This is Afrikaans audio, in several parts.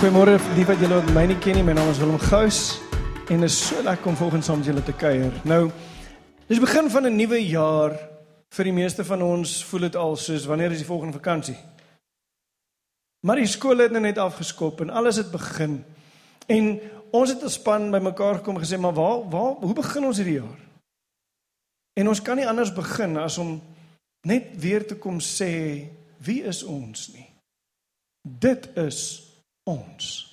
Goeiemôre lief wat julle my nie ken nie. My naam is Willem Gous en is so lekker om volgens saam met julle te kuier. Nou, dis begin van 'n nuwe jaar. Vir die meeste van ons voel dit al soos wanneer is die volgende vakansie? Maar die skole het nou net afgeskop en alles het begin. En ons het 'n span bymekaar gekom gesê, "Maar waar waar hoe begin ons hierdie jaar?" En ons kan nie anders begin as om net weer te kom sê, "Wie is ons nie?" Dit is ons.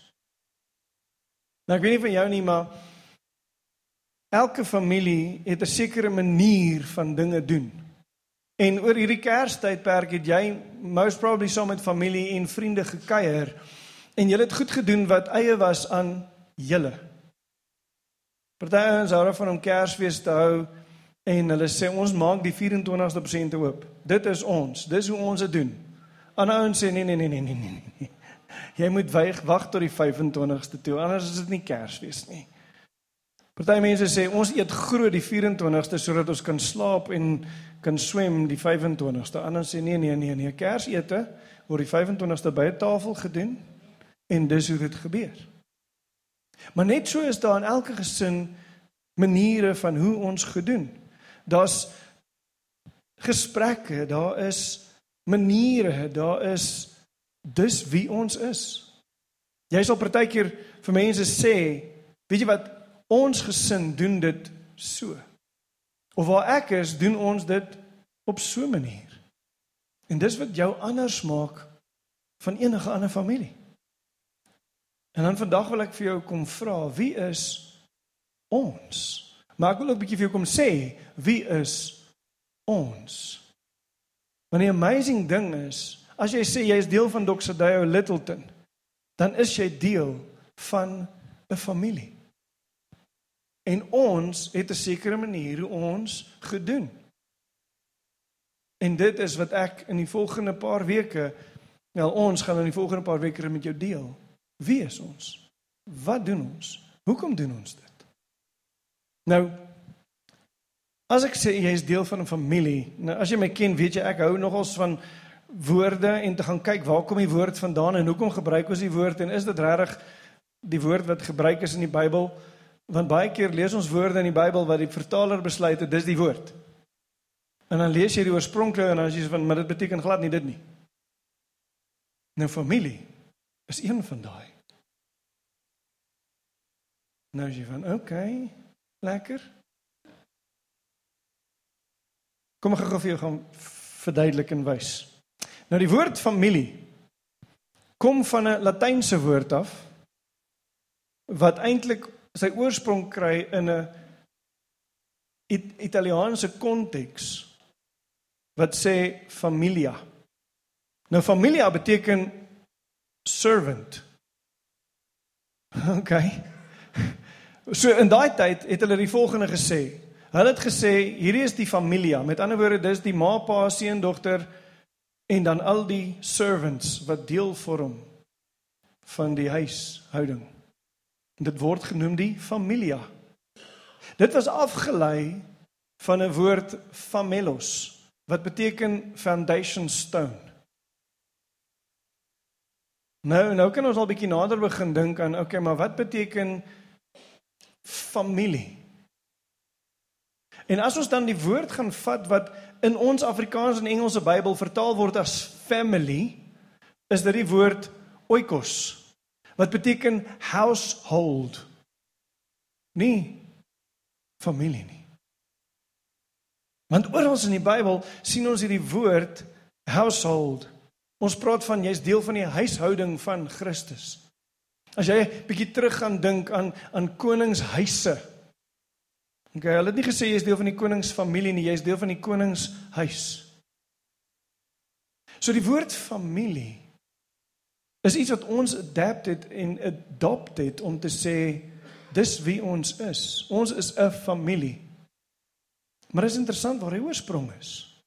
Nou ek weet nie van jou nie, maar elke familie het 'n sekere manier van dinge doen. En oor hierdie Kerstydperk het jy most probably saam met familie en vriende gekuier en julle het goed gedoen wat eie was aan julle. Party ons hou van om Kersfees te hou en hulle sê ons maak die 24ste persente oop. Dit is ons. Dis hoe ons dit doen. Ander ouens sê nee nee nee nee nee nee. Jy moet wag wag tot die 25ste toe, anders is dit nie Kersfees nie. Party mense sê ons eet groot die 24ste sodat ons kan slaap en kan swem die 25ste. Ander sê nee nee nee nee, Kersete word die 25ste by 'n tafel gedoen en dis hoe dit gebeur. Maar net so is daar in elke gesin maniere van hoe ons gedoen. Daar's gesprekke, daar is maniere, daar is dis wie ons is. Jy sal partykeer vir mense sê, weet jy wat, ons gesin doen dit so. Of waar ek is, doen ons dit op so 'n manier. En dis wat jou anders maak van enige ander familie. En dan vandag wil ek vir jou kom vra, wie is ons? Maar ek wil ook 'n bietjie vir jou kom sê, wie is ons? Want die amazing ding is, As jy sê jy is deel van Doxadio Littleton, dan is jy deel van 'n familie. En ons het 'n sekere manier hoe ons gedoen. En dit is wat ek in die volgende paar weke, wel ons gaan in die volgende paar weke met jou deel. Wie is ons? Wat doen ons? Hoekom doen ons dit? Nou as ek sê jy is deel van 'n familie, nou as jy my ken, weet jy ek hou nogals van woorde en te gaan kyk waar kom die woord vandaan en hoekom gebruik ons die woord en is dit regtig die woord wat gebruik is in die Bybel? Want baie keer lees ons woorde in die Bybel wat die vertaler besluit het dis die woord. En dan lees jy die oorspronklike en dan is jy van maar dit beteken glad nie dit nie. Nou familie is een van daai. Nou jy van okay, lekker. Kom ek gou vir jou gaan verduidelik en wys. Nou die woord familie kom van 'n latynse woord af wat eintlik sy oorsprong kry in 'n It Italiaanse konteks wat sê familia. Nou familia beteken servant. OK. So in daai tyd het hulle die volgende gesê. Hulle het gesê hierdie is die familia. Met ander woorde dis die ma, pa, seun, dogter, en dan al die servants wat deel vorm van die huishouding. Dit word genoem die familia. Dit was afgelei van 'n woord famelos wat beteken foundation stone. Nou nou kan ons al bietjie nader begin dink aan okay, maar wat beteken familie? En as ons dan die woord gaan vat wat in ons Afrikaans en Engelse Bybel vertaal word as family, is dit die woord oikos wat beteken household. Nie familie nie. Want oral in die Bybel sien ons hierdie woord household. Ons praat van jy's deel van die huishouding van Christus. As jy bietjie terug gaan dink aan aan koningshuise Okay, hulle het nie gesê jy is deel van die koningsfamilie nie, jy is deel van die koningshuis. So die woord familie is iets wat ons adapted en adopt het om te sê dis wie ons is. Ons is 'n familie. Maar is interessant waar die oorsprong is.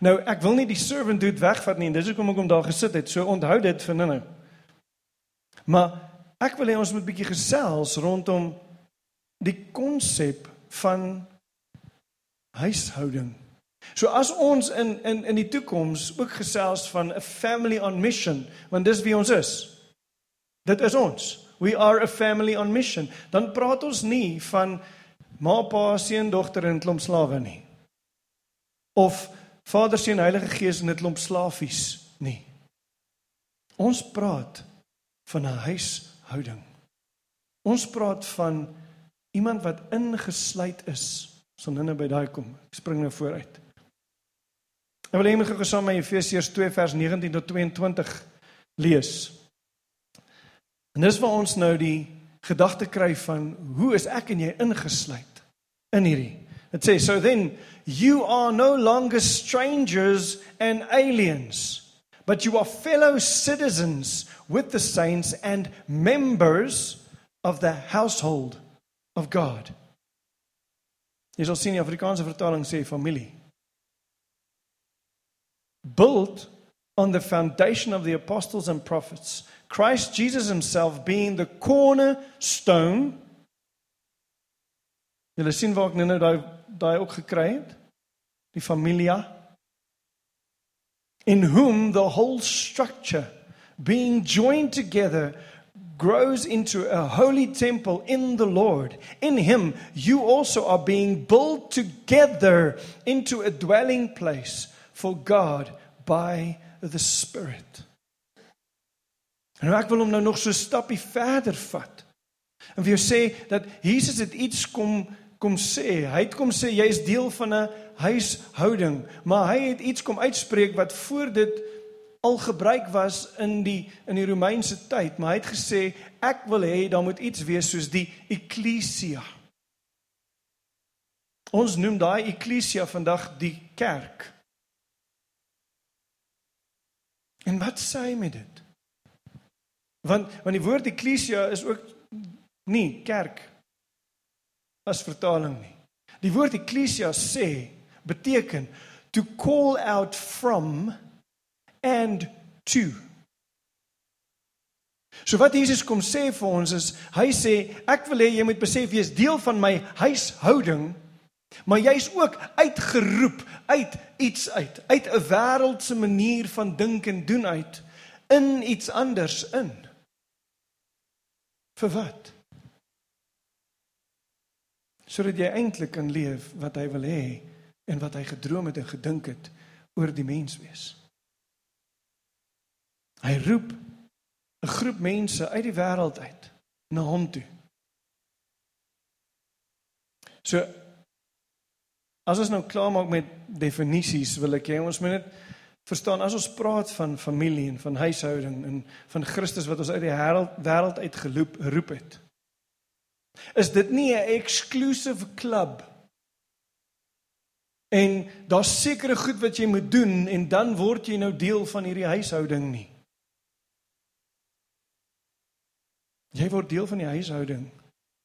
Nou, ek wil nie die servant dude wegvat nie. Dis hoekom ek hom daar gesit het. So onthou dit vir nou. Maar ek wil hê ons moet bietjie gesels rondom die konsep van huishouding. So as ons in in in die toekoms ook gesels van 'n family on mission, want dis wie ons is. Dit is ons. We are a family on mission. Dan praat ons nie van ma, pa, seun, dogter en klomp slawe nie. Of Vader, Seun, Heilige Gees en 'n klomp slafies nie. Ons praat van 'n huishouding. Ons praat van iemand wat ingesluit is. Ons sal nou by daai kom. Ek spring nou vooruit. Ek wil hê jy moet gesaam met Efesiërs 2 vers 19 tot 22 lees. En dis waar ons nou die gedagte kry van hoe is ek en jy ingesluit in hierdie. Dit sê so then you are no longer strangers and aliens but you are fellow citizens with the saints and members of the household of God. Jy sal sien die Afrikaanse vertaling sê familie. Built on the foundation of the apostles and prophets, Christ Jesus himself being the cornerstone. Julle sien waar ek nou daai daai ook gekry het? Die familia in whom the whole structure being joined together grows into a holy temple in the Lord. In Him, you also are being built together into a dwelling place for God by the Spirit. En ek wil hom nou nog so 'n stappie verder vat. En vir jou sê dat Jesus het iets kom kom sê. Hy het kom sê jy is deel van 'n huishouding, maar hy het iets kom uitspreek wat voor dit al gebruik was in die in die Romeinse tyd, maar hy het gesê ek wil hê daar moet iets wees soos die ekklesia. Ons noem daai ekklesia vandag die kerk. En wat sê hy met dit? Want want die woord ekklesia is ook nie kerk as vertaling nie. Die woord ekklesia sê beteken to call out from and to. So wat Jesus kom sê vir ons is hy sê ek wil hê jy moet besef jy is deel van my huishouding maar jy's ook uitgeroep uit iets uit uit 'n wêreldse manier van dink en doen uit in iets anders in. Vir wat? Sodat jy eintlik kan leef wat hy wil hê en wat hy gedroom het en gedink het oor die menswees. Hy roep 'n groep mense uit die wêreld uit na hom toe. So as ons nou klaar maak met definisies, wil ek hê ons moet net verstaan as ons praat van familie en van huishouding en van Christus wat ons uit die wêreld uit geloop roep het. Is dit nie 'n exclusive club? En daar's sekere goed wat jy moet doen en dan word jy nou deel van hierdie huishouding nie. Jy word deel van die huishouding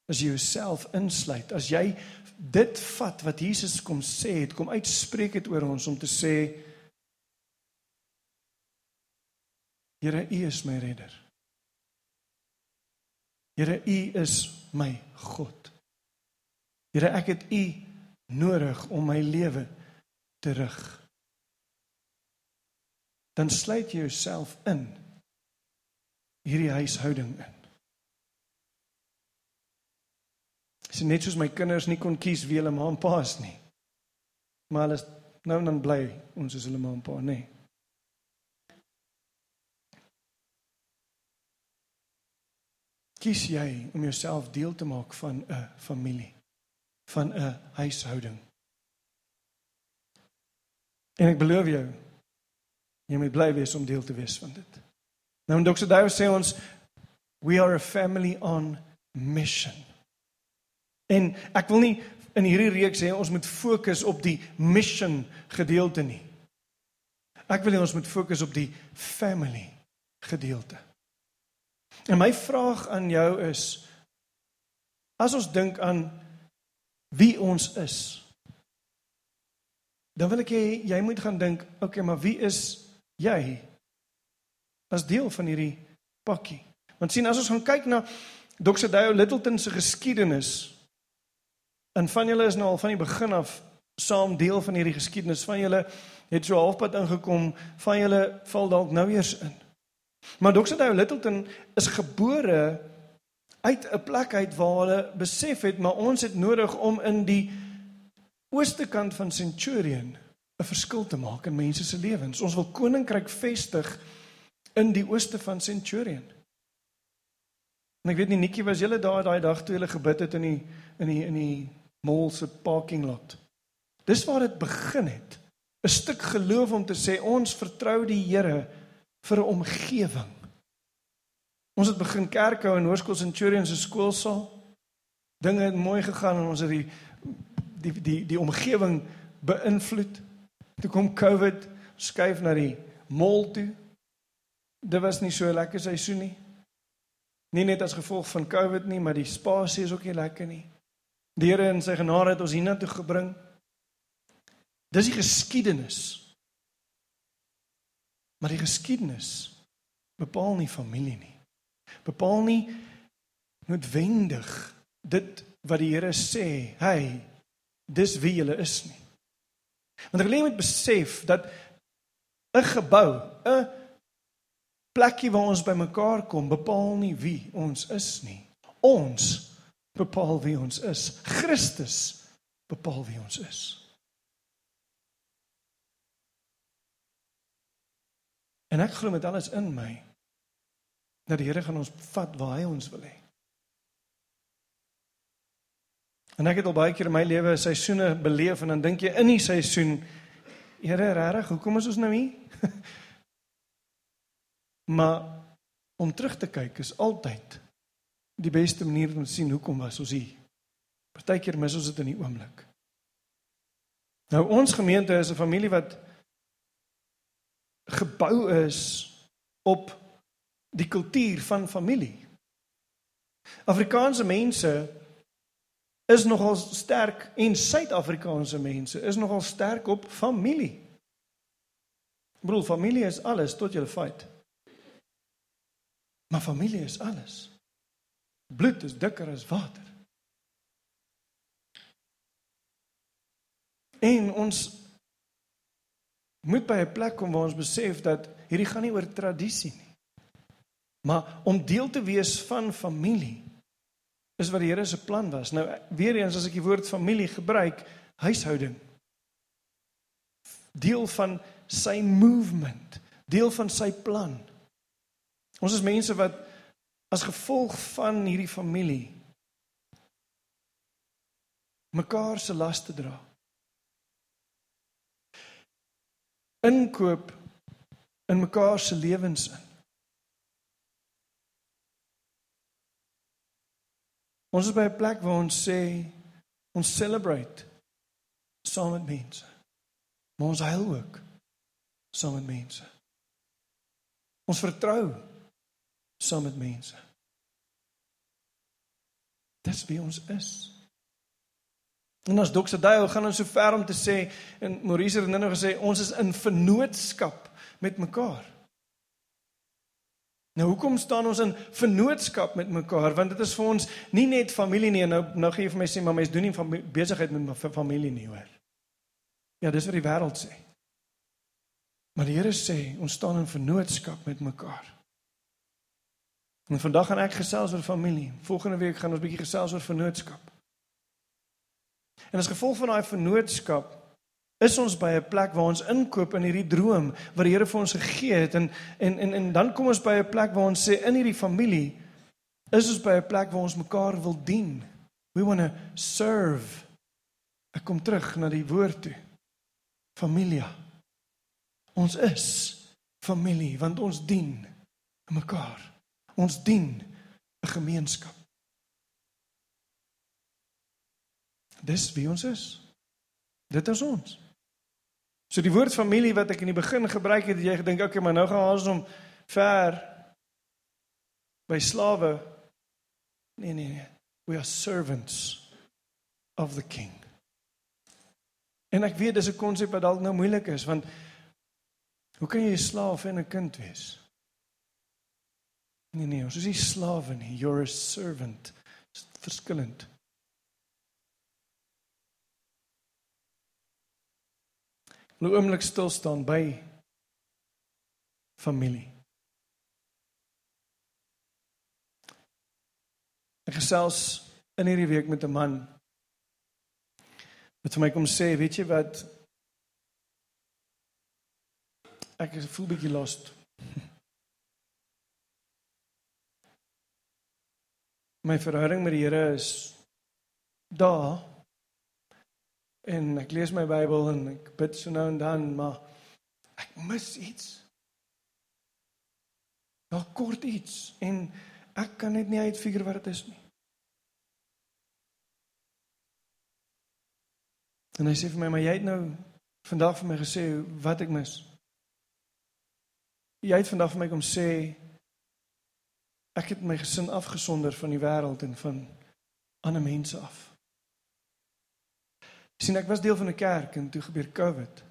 as jy jouself insluit. As jy dit vat wat Jesus kom sê het, kom uitspreek het oor ons om te sê Here, U is my redder. Here, U is my God. Here, ek het U nodig om my lewe te rig. Dan sluit jy jouself in hierdie huishouding in. Dis net soos my kinders nie kon kies wie hulle ma en pa is nie. Maar hulle is nou dan bly ons is hulle ma en pa, nê. Kies jy om jouself deel te maak van 'n familie, van 'n huishouding. En ek beloof jou, jy moet bly wees om deel te wees van dit. Nou Dr. Dawie sê ons we are a family on mission. En ek wil nie in hierdie reeks sê ons moet fokus op die mission gedeelte nie. Ek wil hê ons moet fokus op die family gedeelte. En my vraag aan jou is as ons dink aan wie ons is, dan wil ek hê jy moet gaan dink, okay, maar wie is jy? As deel van hierdie pakkie. Want sien as ons gaan kyk na Dr. Dale Littleton se geskiedenis, en van julle is nou al van die begin af saam deel van hierdie geskiedenis van julle het so halfpad ingekom, van julle val dalk nou eers in. Maar Dr. Dale Littleton is gebore uit 'n plek uit waar hulle besef het maar ons het nodig om in die ooste kant van Centurion 'n verskil te maak in mense se lewens. Ons wil koninkryk vestig in die ooste van Centurion. En ek weet nie Nikki was julle daar daai dag toe hulle gebid het in die in die in die mall se parking lot. Dis waar dit begin het. 'n Stuk geloof om te sê ons vertrou die Here vir 'n omgewing. Ons het begin kerk hou in Hoërskool Centurion se skoolsaal. Dinge het mooi gegaan en ons het die die die die omgewing beïnvloed. Toe kom COVID, skuif na die mall toe. Dit was nie so 'n lekker seisoen nie. Nie net as gevolg van COVID nie, maar die spasie is ook nie lekker nie. Die Here in sy genade het ons hiernatoe gebring. Dis die geskiedenis. Maar die geskiedenis bepaal nie familie nie bepaal nie noodwendig dit wat die Here sê, hy dis wie jy is nie. Want ek wil net besef dat 'n gebou, 'n plekkie waar ons bymekaar kom, bepaal nie wie ons is nie. Ons bepaal wie ons is. Christus bepaal wie ons is. En ek glo met alles in my dat die Here gaan ons vat waar hy ons wil hê. En ek het al baie keer in my lewe seisoene beleef en dan dink jy in die seisoen, Here, regtig, hoekom is ons nou hier? maar om terug te kyk is altyd die beste manier om te sien hoekom was ons hier. Partykeer mis ons dit in die oomblik. Nou ons gemeente is 'n familie wat gebou is op die kultuur van familie. Afrikaanse mense is nogal sterk en Suid-Afrikaanse mense is nogal sterk op familie. Ek bedoel familie is alles tot jy fight. Maar familie is alles. Bloed is dikker as water. En ons moet by 'n plek kom waar ons besef dat hierdie gaan nie oor tradisie nie. Maar om deel te wees van familie is wat die Here se plan was. Nou weer eens as ek die woord familie gebruik, huishouding. Deel van sy movement, deel van sy plan. Ons is mense wat as gevolg van hierdie familie mekaar se laste dra. Inkoop in mekaar se lewens in. Ons is by 'n plek waar ons sê ons celebrate saam met mense. Maar ons huil ook saam met mense. Ons vertrou saam met mense. Dis wie ons is. En as Dr. Dale gaan ons so ver om te sê en Maurice het nou gesê ons is in vennootskap met mekaar. Nou hoekom staan ons in vennootskap met mekaar? Want dit is vir ons nie net familie nie. Nou nou gee jy vir my sê maar mens doen nie besigheid met familie nie, hoor. Ja, dis wat die wêreld sê. Maar die Here sê ons staan in vennootskap met mekaar. En vandag gaan ek gesels oor familie. Volgende week gaan ons bietjie gesels oor vennootskap. En as gevolg van daai vennootskap is ons by 'n plek waar ons inkoop in hierdie droom wat die Here vir ons gegee het en en en en dan kom ons by 'n plek waar ons sê in hierdie familie is ons by 'n plek waar ons mekaar wil dien. We want to serve. Ek kom terug na die woord toe. Familia. Ons is familie want ons dien mekaar. Ons dien 'n gemeenskap. Dis wie ons is. Dit is ons. So die woord familie wat ek in die begin gebruik het, jy gedink okay, maar nou gaan ons om ver by slawe. Nee nee nee. We are servants of the king. En ek weet dis 'n konsep wat dalk nou moeilik is want hoe kan jy 'n slaaf en 'n kind wees? Nee nee, ons is nie slawe nie, you're a servant. Dis verskillend. Nou oomblik stil staan by familie. Ek gesels in hierdie week met 'n man wat vir my kom sê, weet jy wat? Ek is voel bietjie lost. My verhouding met die Here is daar. En ek lees my Bybel en ek bid so nou en dan, maar ek mis iets. Daar kort iets en ek kan net nie uitfigure wat dit is nie. En hy sê vir my, maar jy het nou vandag vir my gesê wat ek mis. Jy het vandag vir my kom sê ek het my gesin afgesonder van die wêreld en van ander mense af. Sien ek was deel van 'n kerk en toe gebeur COVID.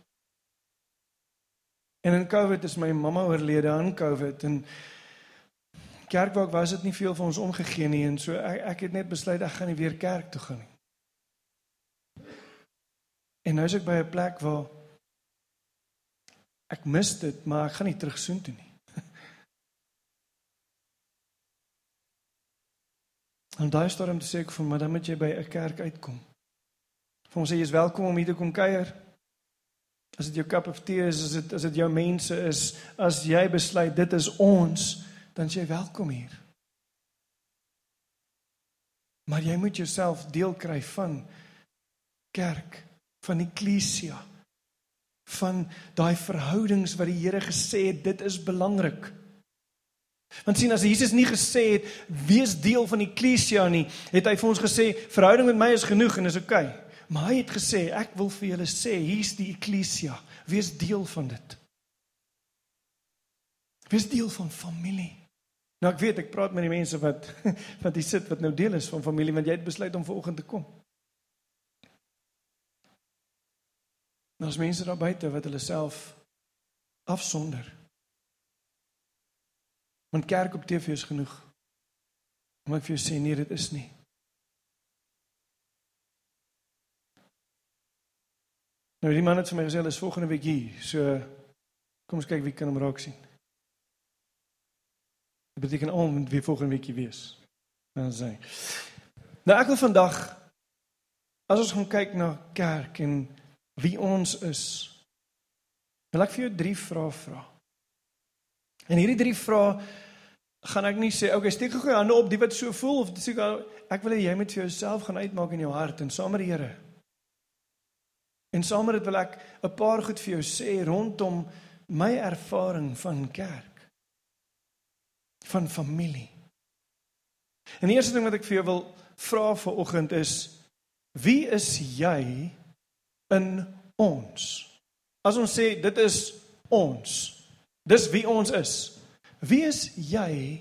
En in COVID is my mamma oorlede aan COVID en kerk waar ek was het nie veel vir ons omgegee nie en so ek, ek het net besluit ek gaan nie weer kerk toe gaan nie. En nou is ek by 'n plek waar ek mis dit, maar ek gaan nie terug soontoe nie. En daai storm sê ek vir my, dan moet jy by 'n kerk uitkom. Vir ons sê jy is welkom om hier te kom kuier. As dit jou cup of tea is, as dit as dit jou mense is, as jy besluit dit is ons, dan jy welkom hier. Maar jy moet jouself deel kry van kerk van eklesia van daai verhoudings wat die Here gesê het dit is belangrik. Want sien as Jesus nie gesê het wees deel van die eklesia nie, het hy vir ons gesê verhouding met my is genoeg en is oukei. Okay. Maar hy het gesê ek wil vir julle sê hier's die eklesia, wees deel van dit. Wees deel van familie. Nou ek weet ek praat met die mense wat wat hier sit wat nou deel is van familie want jy het besluit om vanoggend te kom. Daar's mense daar buite wat hulle self afsonder. Want kerk op TV is genoeg. Om ek vir jou sê nee, dit is nie. Nou die man het vir my gesê hulle is volgende week hier. So kom ons kyk wie kan hom raak sien. Dit beteken om wie volgende week hier wees. Dan sê. Nou ek wil vandag as ons gaan kyk na kerk en wie ons is. Wil ek vir jou drie vrae vra. En hierdie drie vrae gaan ek nie sê okay, steek gou jou hande op die wat so voel of sê ek wil hê jy moet vir jouself gaan uitmaak in jou hart en saam met die Here. En saam met dit wil ek 'n paar goed vir jou sê rondom my ervaring van kerk. Van familie. En die eerste ding wat ek vir jou wil vra vir oggend is wie is jy in ons. As ons sê dit is ons. Dis wie ons is. Wie is jy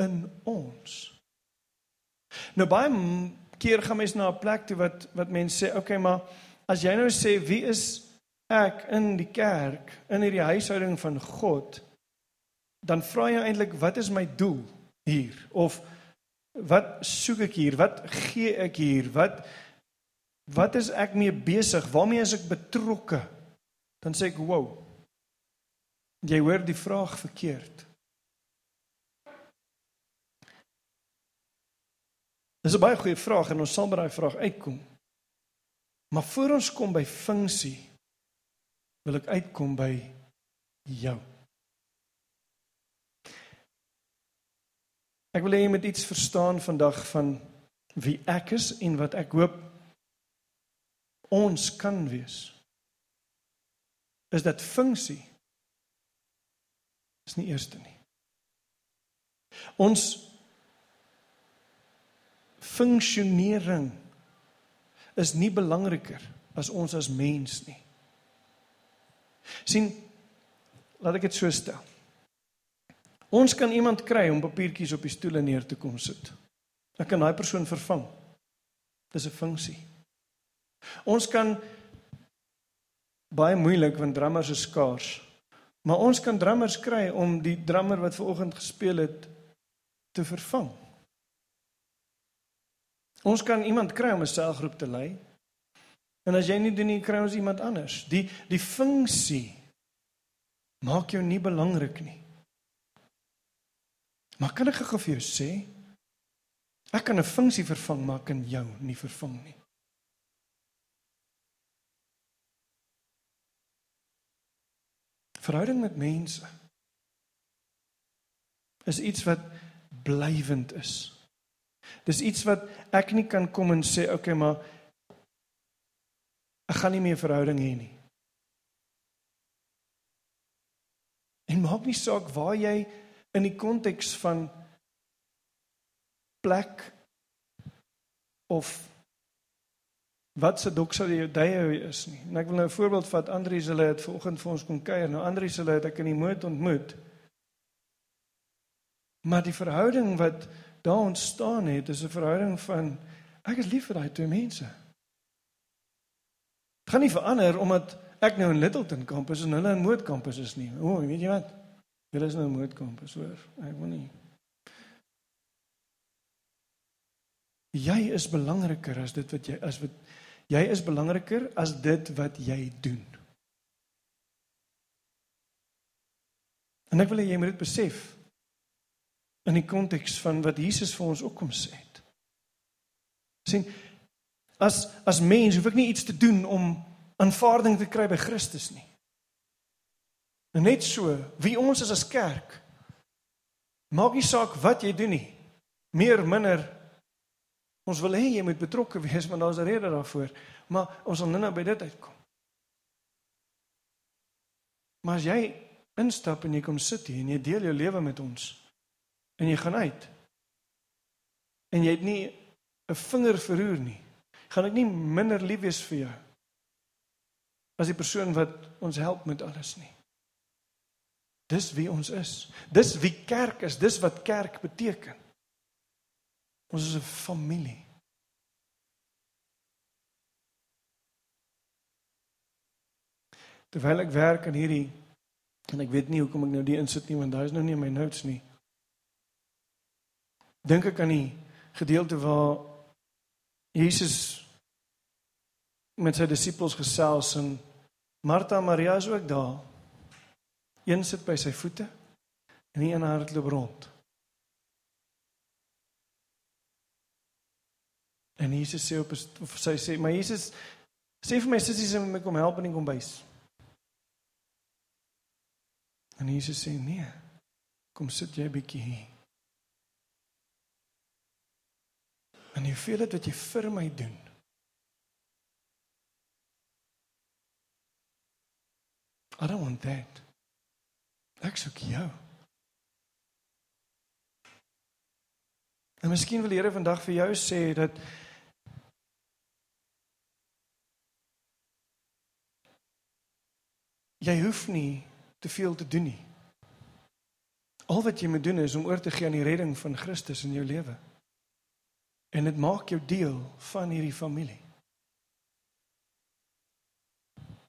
in ons? Nou baie keer gaan mense na 'n plek toe wat wat mense sê, "Oké, okay, maar as jy nou sê wie is ek in die kerk, in hierdie huishouding van God?" Dan vra jy eintlik, "Wat is my doel hier?" Of wat soek ek hier? Wat gee ek hier? Wat Wat is ek mee besig? Waarmee is ek betrokke? Dan sê ek, "Wow." Jy hoor die vraag verkeerd. Dis 'n baie goeie vraag en ons sal by daai vraag uitkom. Maar voor ons kom by funksie, wil ek uitkom by jou. Ek wil hê jy moet iets verstaan vandag van wie ek is en wat ek hoop ons kan wees is dat funksie is nie eerste nie. Ons funksionering is nie belangriker as ons as mens nie. sien laat ek dit so stel. Ons kan iemand kry om papiertjies op die stoele neer te kom sit. Ek kan daai persoon vervang. Dis 'n funksie. Ons kan baie moeilik want drummers is skaars. Maar ons kan drummers kry om die drummer wat ver oggend gespeel het te vervang. Ons kan iemand kry om 'n selgroep te lei. En as jy nie doen nie, kry ons iemand anders. Die die funksie maak jou nie belangrik nie. Maar kan ek gou vir jou sê, ek kan 'n funksie vervang, maar kan jou nie vervang nie. Verhouding met mense is iets wat blywend is. Dis iets wat ek nie kan kom en sê okay maar ek gaan nie meer verhouding hê nie. En maak nie saak waar jy in die konteks van plek of wat se dok sal jy daai is nie. En ek wil nou 'n voorbeeld vat. Andrius hulle het vanoggend vir ons kom kuier. Nou Andrius hulle het ek in die moed ontmoet. Maar die verhouding wat daar ontstaan het, is 'n verhouding van ek is lief vir daai twee mense. Dit gaan nie verander omdat ek nou in Littleton kampus en hulle in Moed kampus is nie. O, weet jy wat? Hulle is nou in Moed kampus, hoor. Ek wil nie. Jy is belangriker as dit wat jy as wat jy is belangriker as dit wat jy doen. En ek wil hê jy moet dit besef in die konteks van wat Jesus vir ons ook kom sê het. sien as as mens hoef ek nie iets te doen om aanvaarding te kry by Christus nie. En net so, wie ons is as kerk maak nie saak wat jy doen nie. Meer minder ons wil hê jy moet betrokke wees, maar daar's 'n rede daarvoor. Maar ons sal nou-nou by dit uitkom. Maar as jy instap en jy kom sit hier en jy deel jou lewe met ons, en jy gaan uit. En jy het nie 'n vinger verroer nie. Gaan ek nie minder lief wees vir jou as die persoon wat ons help met alles nie. Dis wie ons is. Dis wie kerk is. Dis wat kerk beteken. Ons is 'n familie. Terwyl ek werk aan hierdie en ek weet nie hoekom ek nou die insit nie want daar is nou nie in my notes nie dink ek aan die gedeelte waar Jesus met sy disippels gesels en Martha en Maria is ook daar. Een sit by sy voete en die een hardloop rond. En Jesus sê op of sy sê, maar Jesus sê vir my sissies om my kom help in die kombuis. En Jesus sê nee. Kom sit jy bietjie hier. En jy voel dit wat jy vir my doen. I don't want that. Ek soek jou. En miskien wil die Here vandag vir jou sê dat jy hoef nie te veel te doen nie. Al wat jy moet doen is om oor te gee aan die redding van Christus in jou lewe. En dit maak jou deel van hierdie familie.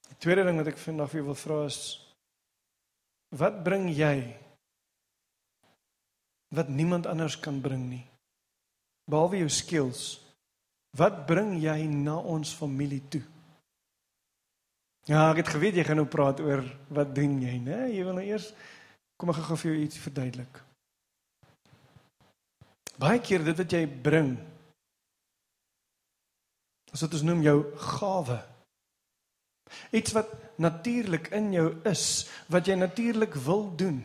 Die tweede ding wat ek vandag vir jou wil vra is wat bring jy wat niemand anders kan bring nie? Behalwe jou skills. Wat bring jy na ons familie toe? Ja, ek het geweet jy gaan nou praat oor wat doen jy, né? Jy wil nou eers kom ek gou vir jou iets verduidelik. Baie keer dit wat jy bring as dit ons noem jou gawe. Iets wat natuurlik in jou is, wat jy natuurlik wil doen.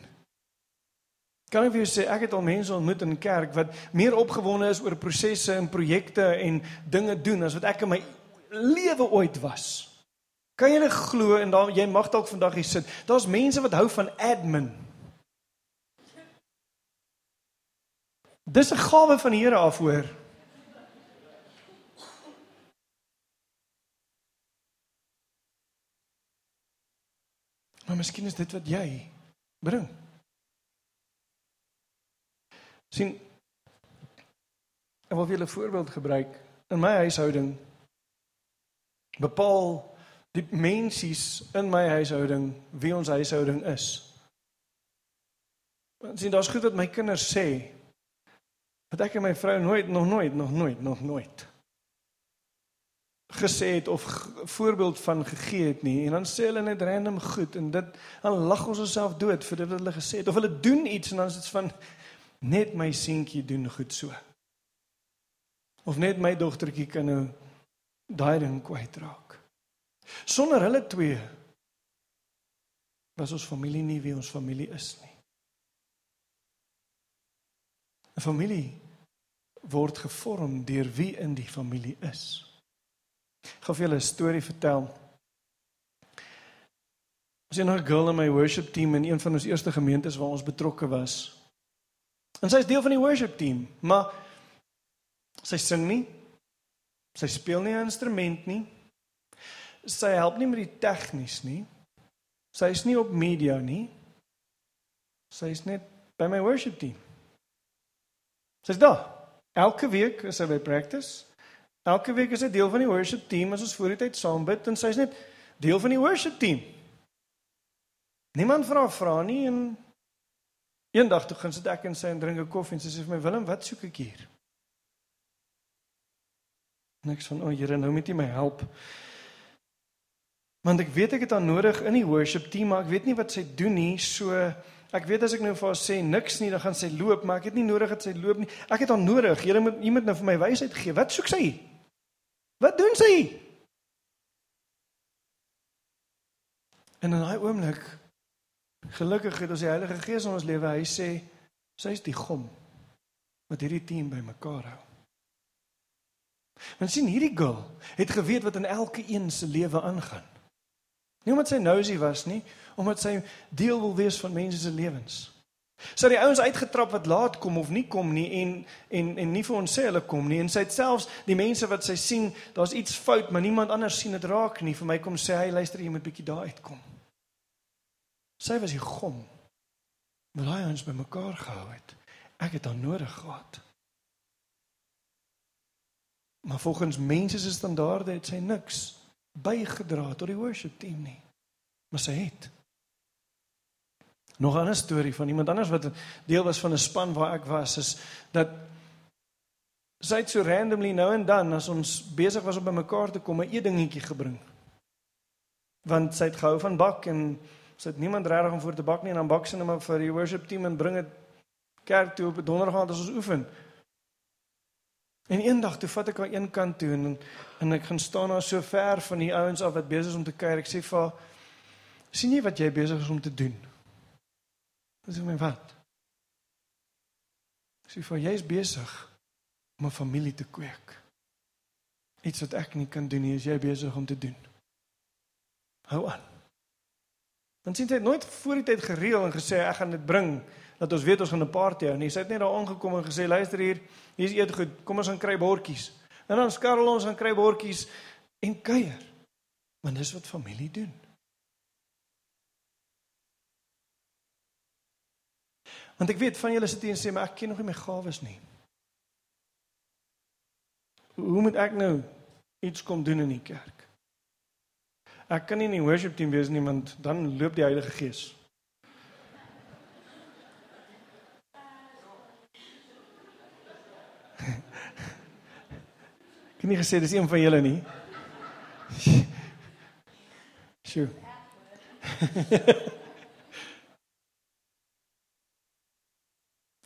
Kan ek vir jou sê ek het al mense ontmoet in kerk wat meer opgewonde is oor prosesse en projekte en dinge doen as wat ek in my lewe ooit was. Kan jy dit glo en dan jy mag dalk vandag hier sit. Daar's mense wat hou van admin. Dis 'n gawe van die Here af hoor. Maar miskien is dit wat jy bring. sien Ek wil vir julle 'n voorbeeld gebruik. In my huishouding bepaal die mensies in my huishouding wie ons huishouding is. Want sien daar's goed wat my kinders sê wat ek en my vrou nooit nog nooit nog nooit nog nooit gesê het of voorbeeld van gegee het nie. En dan sê hulle net random goed en dit dan lag ons onsself dood vir dit wat hulle gesê het. Of hulle doen iets en dan is dit van net my seentjie doen goed so. Of net my dogtertjie kan nou daai ding kwytraak sonder hulle twee was ons familie nie wie ons familie is nie 'n familie word gevorm deur wie in die familie is Ek gaan vir julle 'n storie vertel. Ons het 'n girl in my worship team in een van ons eerste gemeentes waar ons betrokke was. En sy is deel van die worship team, maar sy sing nie. Sy speel nie 'n instrument nie. Sy help nie met die tegnies nie. Sy is nie op media nie. Sy is net by my worship team. Sy's daar. Elke week is sy by practice. Elke week is sy deel van die worship team as ons voor die tyd saam bid en sy's net deel van die worship team. Niemand vra vra nie en eendag toe gaan sit ek en sy en drink 'n koffie en sy sê vir my Willem, wat soek ek hier? Niks van o, oh, Here, nou moet jy my help. Want ek weet ek het haar nodig in die worship team, maar ek weet nie wat sy doen nie, so ek weet as ek nou vir haar sê niks nie, dan gaan sy loop, maar ek het nie nodig dat sy loop nie. Ek het haar nodig. Here moet iemand nou vir my wysheid gee. Wat soek sy? Wat doen sy? En in daai oomblik gelukkig het ons die Heilige Gees in ons lewe. Hy sê sy's die gom wat hierdie team bymekaar hou. Want sien hierdie girl het geweet wat in elke een se lewe aangaan. Nie omdat sy nosy was nie, omdat sy deel wil wees van mense se lewens. Sy het die ouens uitgetrap wat laat kom of nie kom nie en en en nie vir ons sê hulle kom nie en sy het selfs die mense wat sy sien, daar's iets fout, maar niemand anders sien dit raak nie. Vir my kom sê hy, luister jy moet bietjie daar uitkom. Sy was die gom. Maar hy ons bymekaar gehou het. Ek het haar nodig gehad. Maar volgens mense se standaarde het sy niks bygedra tot die worship team nie. Maar sy het Nog 'n ander storie van iemand anders wat deel was van 'n span waar ek was is dat sy het so randomly nou en dan as ons besig was om bymekaar te kom 'n eetdingetjie gebring. Want sy het gehou van bak en sy het niemand regtig om voor te bak nie en dan bak sy net maar vir die worship team en bring dit kerk toe op donderdag aand as ons oefen. En eendag toe vat ek haar een kant toe en en ek gaan staan daar so ver van die ouens af wat besig is om te kuier. Ek sê vir haar: "Sien jy wat jy besig is om te doen?" Dis my wat. Sy sê jy is besig om 'n familie te kweek. Iets wat ek nie kan doen nie, is jy besig om te doen. Hou aan. Want sien jy nooit voor die tyd gereël en gesê ek gaan dit bring dat ons weet ons gaan 'n party hou nie. Sy het net daar aangekom en gesê luister hier, hier's eet goed. Kom ons gaan kry bordjies. En dan skarrel ons en kry bordjies en kuier. Want dis wat familie doen. Want ek weet van julle sit hier en sê maar ek ken nog nie my gawes nie. Hoe moet ek nou iets kom doen in die kerk? Ek kan nie in die worship team wees nie want dan loop die Heilige Gees. Het nie gesê dis een van julle nie. Sjoe.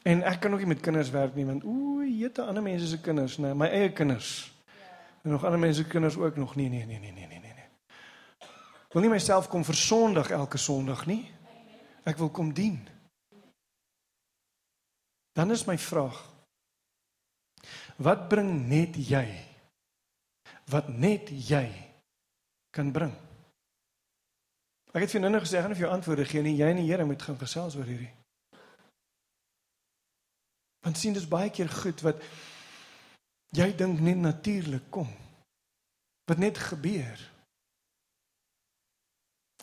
En ek kan ook nie met kinders werk nie want ooh, jette ander mense se kinders, nee, my eie kinders. En nog ander mense se kinders ook nog nie, nee, nee, nee, nee, nee, nee. Ek wil nie myself kom versondig elke Sondag nie. Ek wil kom dien. Dan is my vraag: Wat bring net jy? Wat net jy kan bring? Ek het vir nou gesê gaan of jy antwoorde gee nie, jy en die Here moet gaan gesels oor hierdie. Want sien dis baie keer goed wat jy dink net natuurlik kom. Wat net gebeur.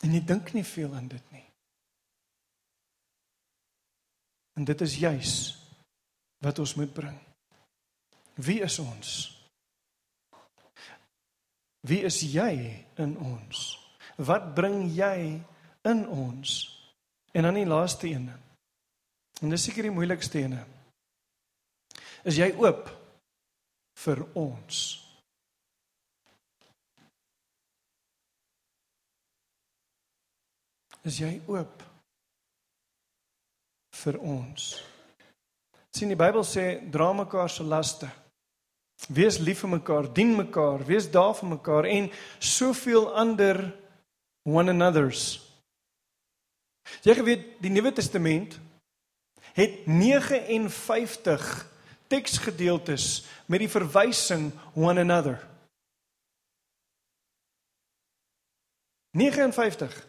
En jy dink nie veel aan dit nie. En dit is juis wat ons moet bring. Wie is ons? Wie is jy in ons? Wat bring jy in ons? En dan die laaste een. En dis seker die moeilikste een. Is jy oop vir ons? Is jy oop vir ons? sien die Bybel sê dra mekaar se laste. Wees lief vir mekaar, dien mekaar, wees daar vir mekaar en soveel ander one another's. Jy weet die Nuwe Testament het 59 teksgedeeltes met die verwysing one another. 59.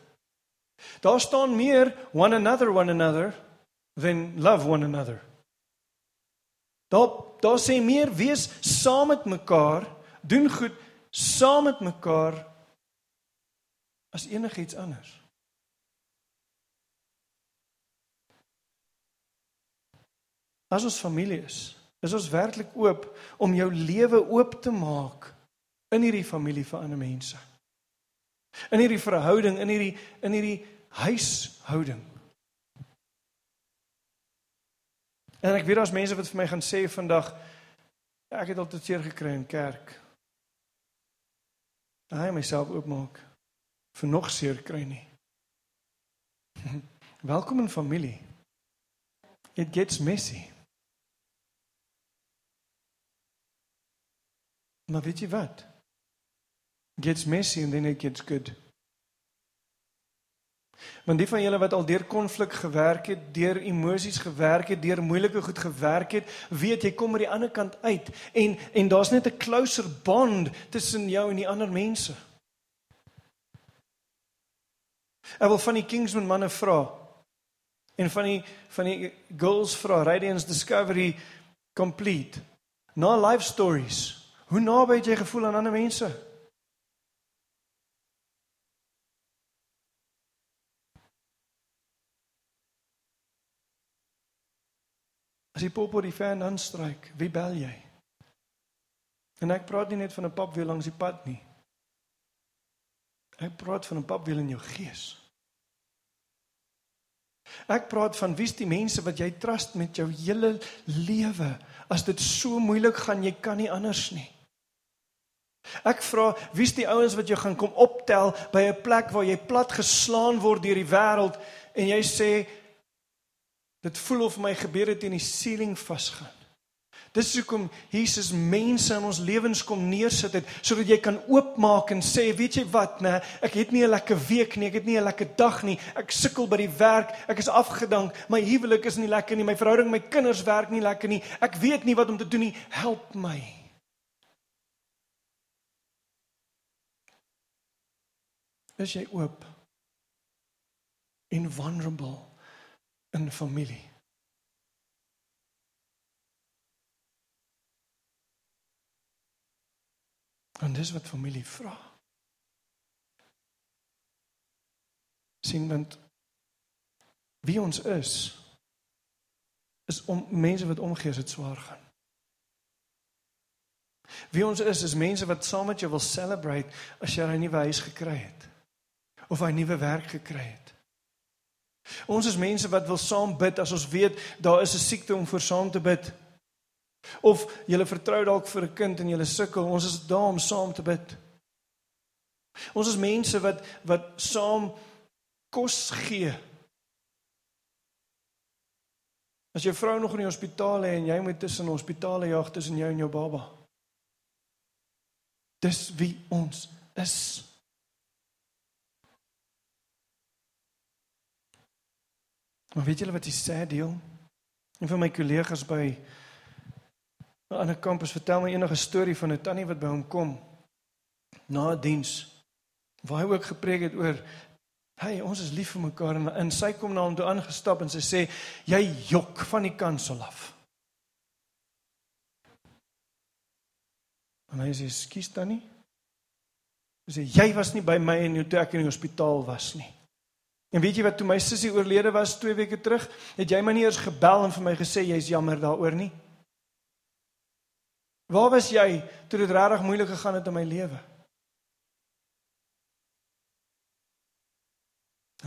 Daar staan meer one another one another than love one another. Daar daar sê meer wees saam met mekaar, doen goed saam met mekaar as enigiets anders. As ons familie is, is ons werklik oop om jou lewe oop te maak in hierdie familie vir ander mense. In hierdie verhouding, in hierdie in hierdie huishouding. En ek weet daar's mense wat vir my gaan sê vandag ek het al te seer gekry in kerk. Hy myself oopmaak vir nog seer kry nie. Welkom in familie. It gets messy. Maar weet jy wat? It gets messy and then it gets good. Want die van julle wat al deur konflik gewerk het, deur emosies gewerk het, deur moeilike goed gewerk het, weet jy kom aan die ander kant uit en en daar's net 'n closer bond tussen jou en die ander mense. Ek wil van die Kingsman manne vra en van die van die girls vra Radiance Discovery complete. Na life stories. Hoe naby het jy gevoel aan ander mense? As die pop op die fan aanstryk, wie bel jy? En ek praat nie net van 'n papwiel langs die pad nie. Ek praat van 'n papwiel in jou gees. Ek praat van wie's die mense wat jy trust met jou hele lewe. As dit so moeilik gaan, jy kan nie anders nie. Ek vra, wie's die ouens wat jou gaan kom optel by 'n plek waar jy plat geslaan word deur die wêreld en jy sê Dit voel of my gebeure teen die ceiling vasgaan. Dis hoekom Jesus mense in ons lewens kom neersit het sodat jy kan oopmaak en sê, weet jy wat, nê, ek het nie 'n lekker week nie, ek het nie 'n lekker dag nie. Ek sukkel by die werk, ek is afgedank, my huwelik is nie lekker nie, my verhouding met my kinders werk nie lekker nie. Ek weet nie wat om te doen nie. Help my. Is jy oop? In vulnerable in familie. En dis wat familie vra. sien want wie ons is is om mense wat omgee as dit swaar gaan. Wie ons is is mense wat saam met jou wil celebrate as jy 'n nuwe huis gekry het of 'n nuwe werk gekry het. Ons is mense wat wil saam bid as ons weet daar is 'n siekte om vir saam te bid. Of jy vertrou dalk vir 'n kind en jy sukkel, ons is daar om saam te bid. Ons is mense wat wat saam kos gee. As jou vrou nog in die hospitaal lê en jy moet tussen hospitale jag tussen jou en jou baba. Dis wie ons is. Maar weet julle wat die sad deel? Een van my kollegas by 'n ander kampus vertel my enige storie van 'n tannie wat by hom kom na 'n diens waar hy ook gepreek het oor hey, ons is lief vir mekaar en, en sy kom na hom toe aangestap en sy sê jy jok van die kansel af. En hy sê skus tannie. Sy sê jy was nie by my en toe ek in die hospitaal was nie. En weet jy wat toe my sussie oorlede was 2 weke terug, het jy my nie eers gebel en vir my gesê jy's jammer daaroor nie. Waar was jy toe dit regtig moeilik gegaan het in my lewe?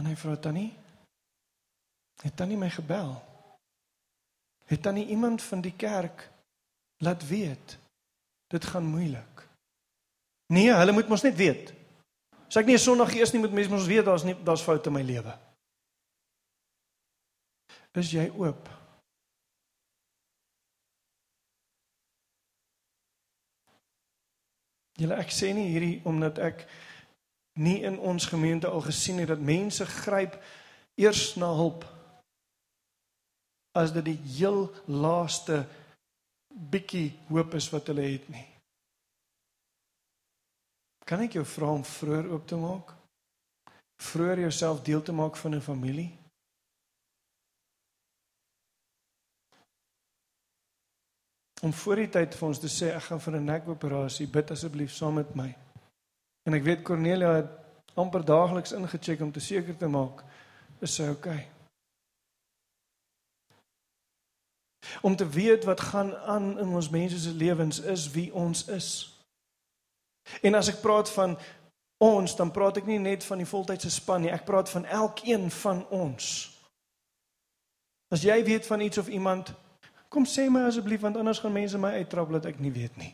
En hy vra Tannie, het Tannie my gebel? Het Tannie iemand van die kerk laat weet dit gaan moeilik? Nee, hulle moet mos net weet. As ek nie 'n Sondag eers nie moet mense mos weet daar's nie daar's foute in my lewe. Is jy oop? Julle ek sê nie hierdie omdat ek nie in ons gemeente al gesien het dat mense gryp eers na hulp as dit die heel laaste bietjie hoop is wat hulle het nie. Kan ek jou vra om vroeër oop te maak? Vroeër jouself deel te maak van 'n familie? om voor die tyd vir ons te sê ek gaan vir 'n nekoperasie, bid asseblief saam met my. En ek weet Cornelia het amper daagliks ingecheck om te seker te maak is sy okay. Om te weet wat gaan aan in ons mense se lewens is wie ons is. En as ek praat van ons, dan praat ek nie net van die voltydse span nie, ek praat van elkeen van ons. As jy weet van iets of iemand Kom sê my asseblief want anders gaan mense my uittrap dat ek nie weet nie.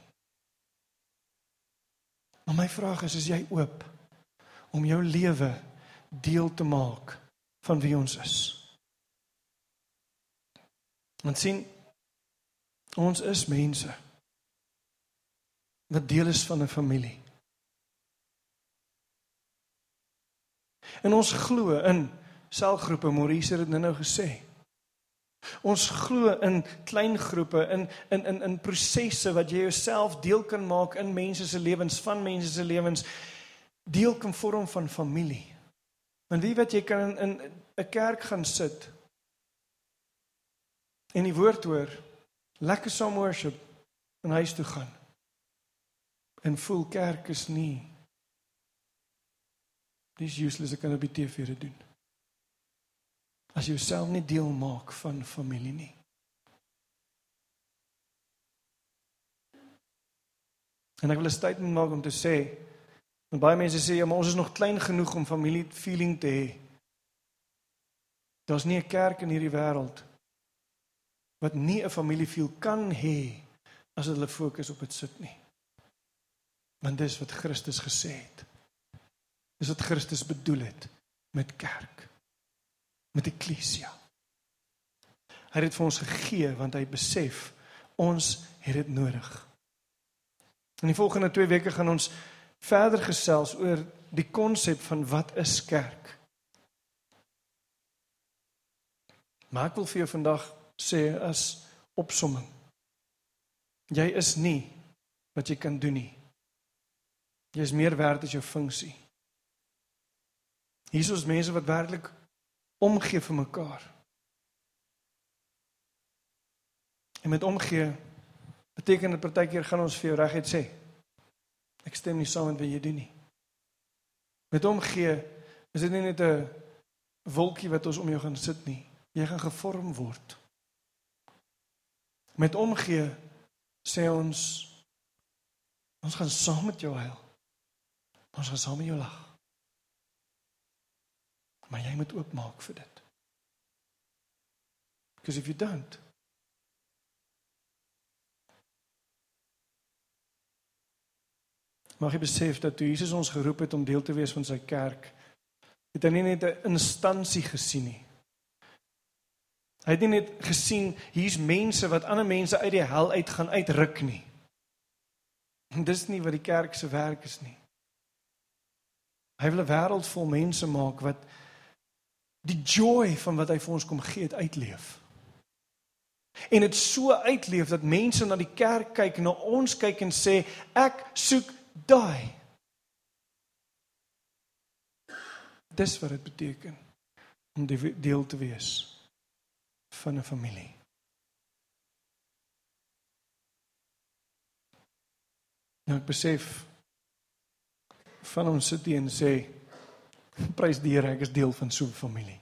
Maar my vraag is, is jy oop om jou lewe deel te maak van wie ons is? Want sien ons is mense wat deel is van 'n familie. En ons glo in selgroepe, Maurice het dit nou-nou gesê. Ons glo in klein groepe, in in in in prosesse wat jy jouself deel kan maak in mense se lewens, van mense se lewens deel kan vorm van familie. Want wie weet jy kan in 'n kerk gaan sit en die woord hoor, lekker saam worship en huis toe gaan. En voel kerk is nie dis useless ek kan op die TV dit doen as jy jouself nie deel maak van familie nie. En ek wil 'n statement maak om te sê, want baie mense sê ja, maar ons is nog klein genoeg om familie feeling te hê. Daar's nie 'n kerk in hierdie wêreld wat nie 'n familie feel kan hê as hulle fokus op dit sit nie. Want dis wat Christus gesê het. Dis wat Christus bedoel het met kerk met eklesia. Hy het dit vir ons gegee want hy besef ons het dit nodig. In die volgende 2 weke gaan ons verder gesels oor die konsep van wat is kerk. Maar ek wil vir jou vandag sê as opsomming. Jy is nie wat jy kan doen nie. Jy is meer werd as jou funksie. Hier is ons mense wat werklik omgee vir mekaar. En met omgee beteken dit partykeer gaan ons vir jou reguit sê. Ek stem nie saam met wat jy doen nie. Met omgee is dit nie net 'n wolkie wat ons om jou gaan sit nie. Jy gaan gevorm word. Met omgee sê ons ons gaan saam met jou huil. Ons gaan saam met jou lag. Maar jy moet oopmaak vir dit. Because if you don't Mag jy besef dat toe Jesus ons geroep het om deel te wees van sy kerk, het hy nie net 'n instansie gesien nie. Hy het nie net gesien hier's mense wat ander mense uit die hel uit gaan uitruk nie. En dis nie wat die kerk se werk is nie. Hy wil 'n wêreld vol mense maak wat die joy van wat hy vir ons kom gee het uitleef. En dit so uitleef dat mense na die kerk kyk na ons kyk en sê ek soek daai. Dis wat dit beteken om deel te wees van 'n familie. Nou ek besef van ons sit hier en sê Prys die Here, ek is deel van so 'n familie.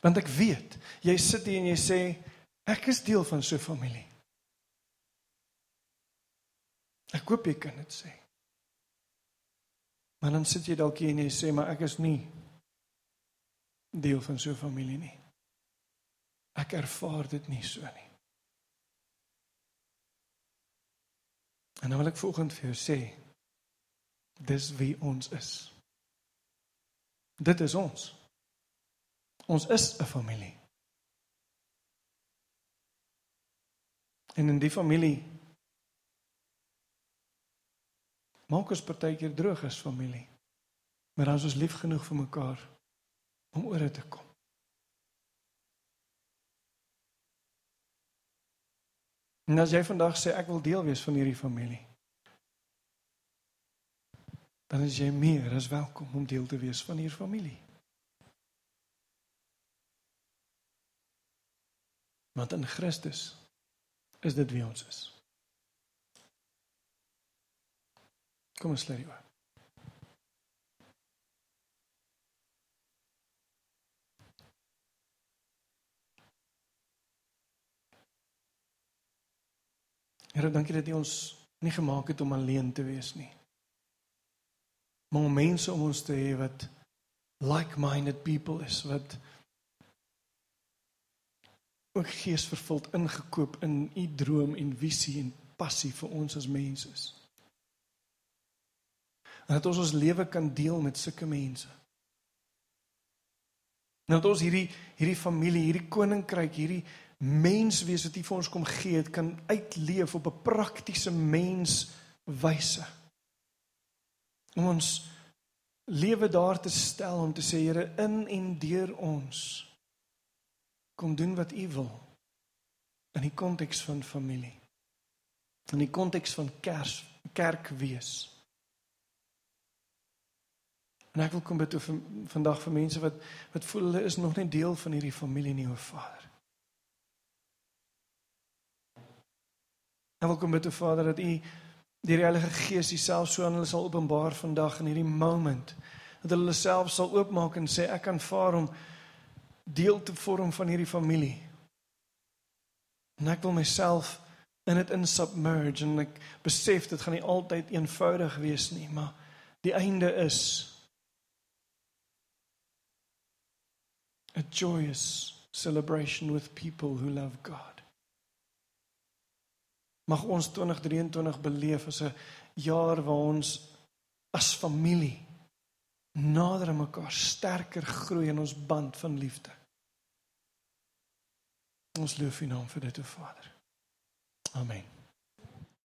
Want ek weet, jy sit hier en jy sê ek is deel van so 'n familie. Ek hoop jy kan dit sê. Maar dan sit jy dalk hier en jy sê maar ek is nie deel van so 'n familie nie. Ek ervaar dit nie so nie. En nou wil ek volgende vir jou sê dis wie ons is. Dit is ons. Ons is 'n familie. En in die familie maak ons partykeer droog as familie. Maar dan is ons lief genoeg vir mekaar om oor dit te kom. En as jy vandag sê ek wil deel wees van hierdie familie, dan is jy meer as welkom om deel te wees van hierdie familie. Want in Christus is dit wie ons is. Kom ons sluit hier. Here, dankie dat U ons nie gemaak het om alleen te wees nie. Maar mense om ons te hê wat like-minded people is wat ook geesvervuld ingekoop in U droom en visie en passie vir ons as mense is. En dat ons ons lewe kan deel met sulke mense. En dat ons hierdie hierdie familie, hierdie koninkryk, hierdie mens wees wat U vir ons kom gee het kan uitleef op 'n praktiese menswyse. Om ons lewe daar te stel om te sê Here in en deur ons kom doen wat U wil in die konteks van familie. In die konteks van kers, kerk wees. En ek wil kom bid vir vandag vir mense wat wat voel hulle is nog nie deel van hierdie familie nie, o Vader. En wil kom bid te Vader dat U die Heilige Gees Uself so aan hulle sal openbaar vandag in hierdie moment. Dat hulle self sal oopmaak en sê ek aanvaar om deel te vorm van hierdie familie. En ek wil myself in dit insubmerge en ek besef dit gaan nie altyd eenvoudig wees nie, maar die einde is a joyous celebration with people who love God. Mag ons 2023 beleef as 'n jaar waar ons as familie nader aan mekaar sterker groei in ons band van liefde. Ons loof U naam vir dit, o Vader. Amen.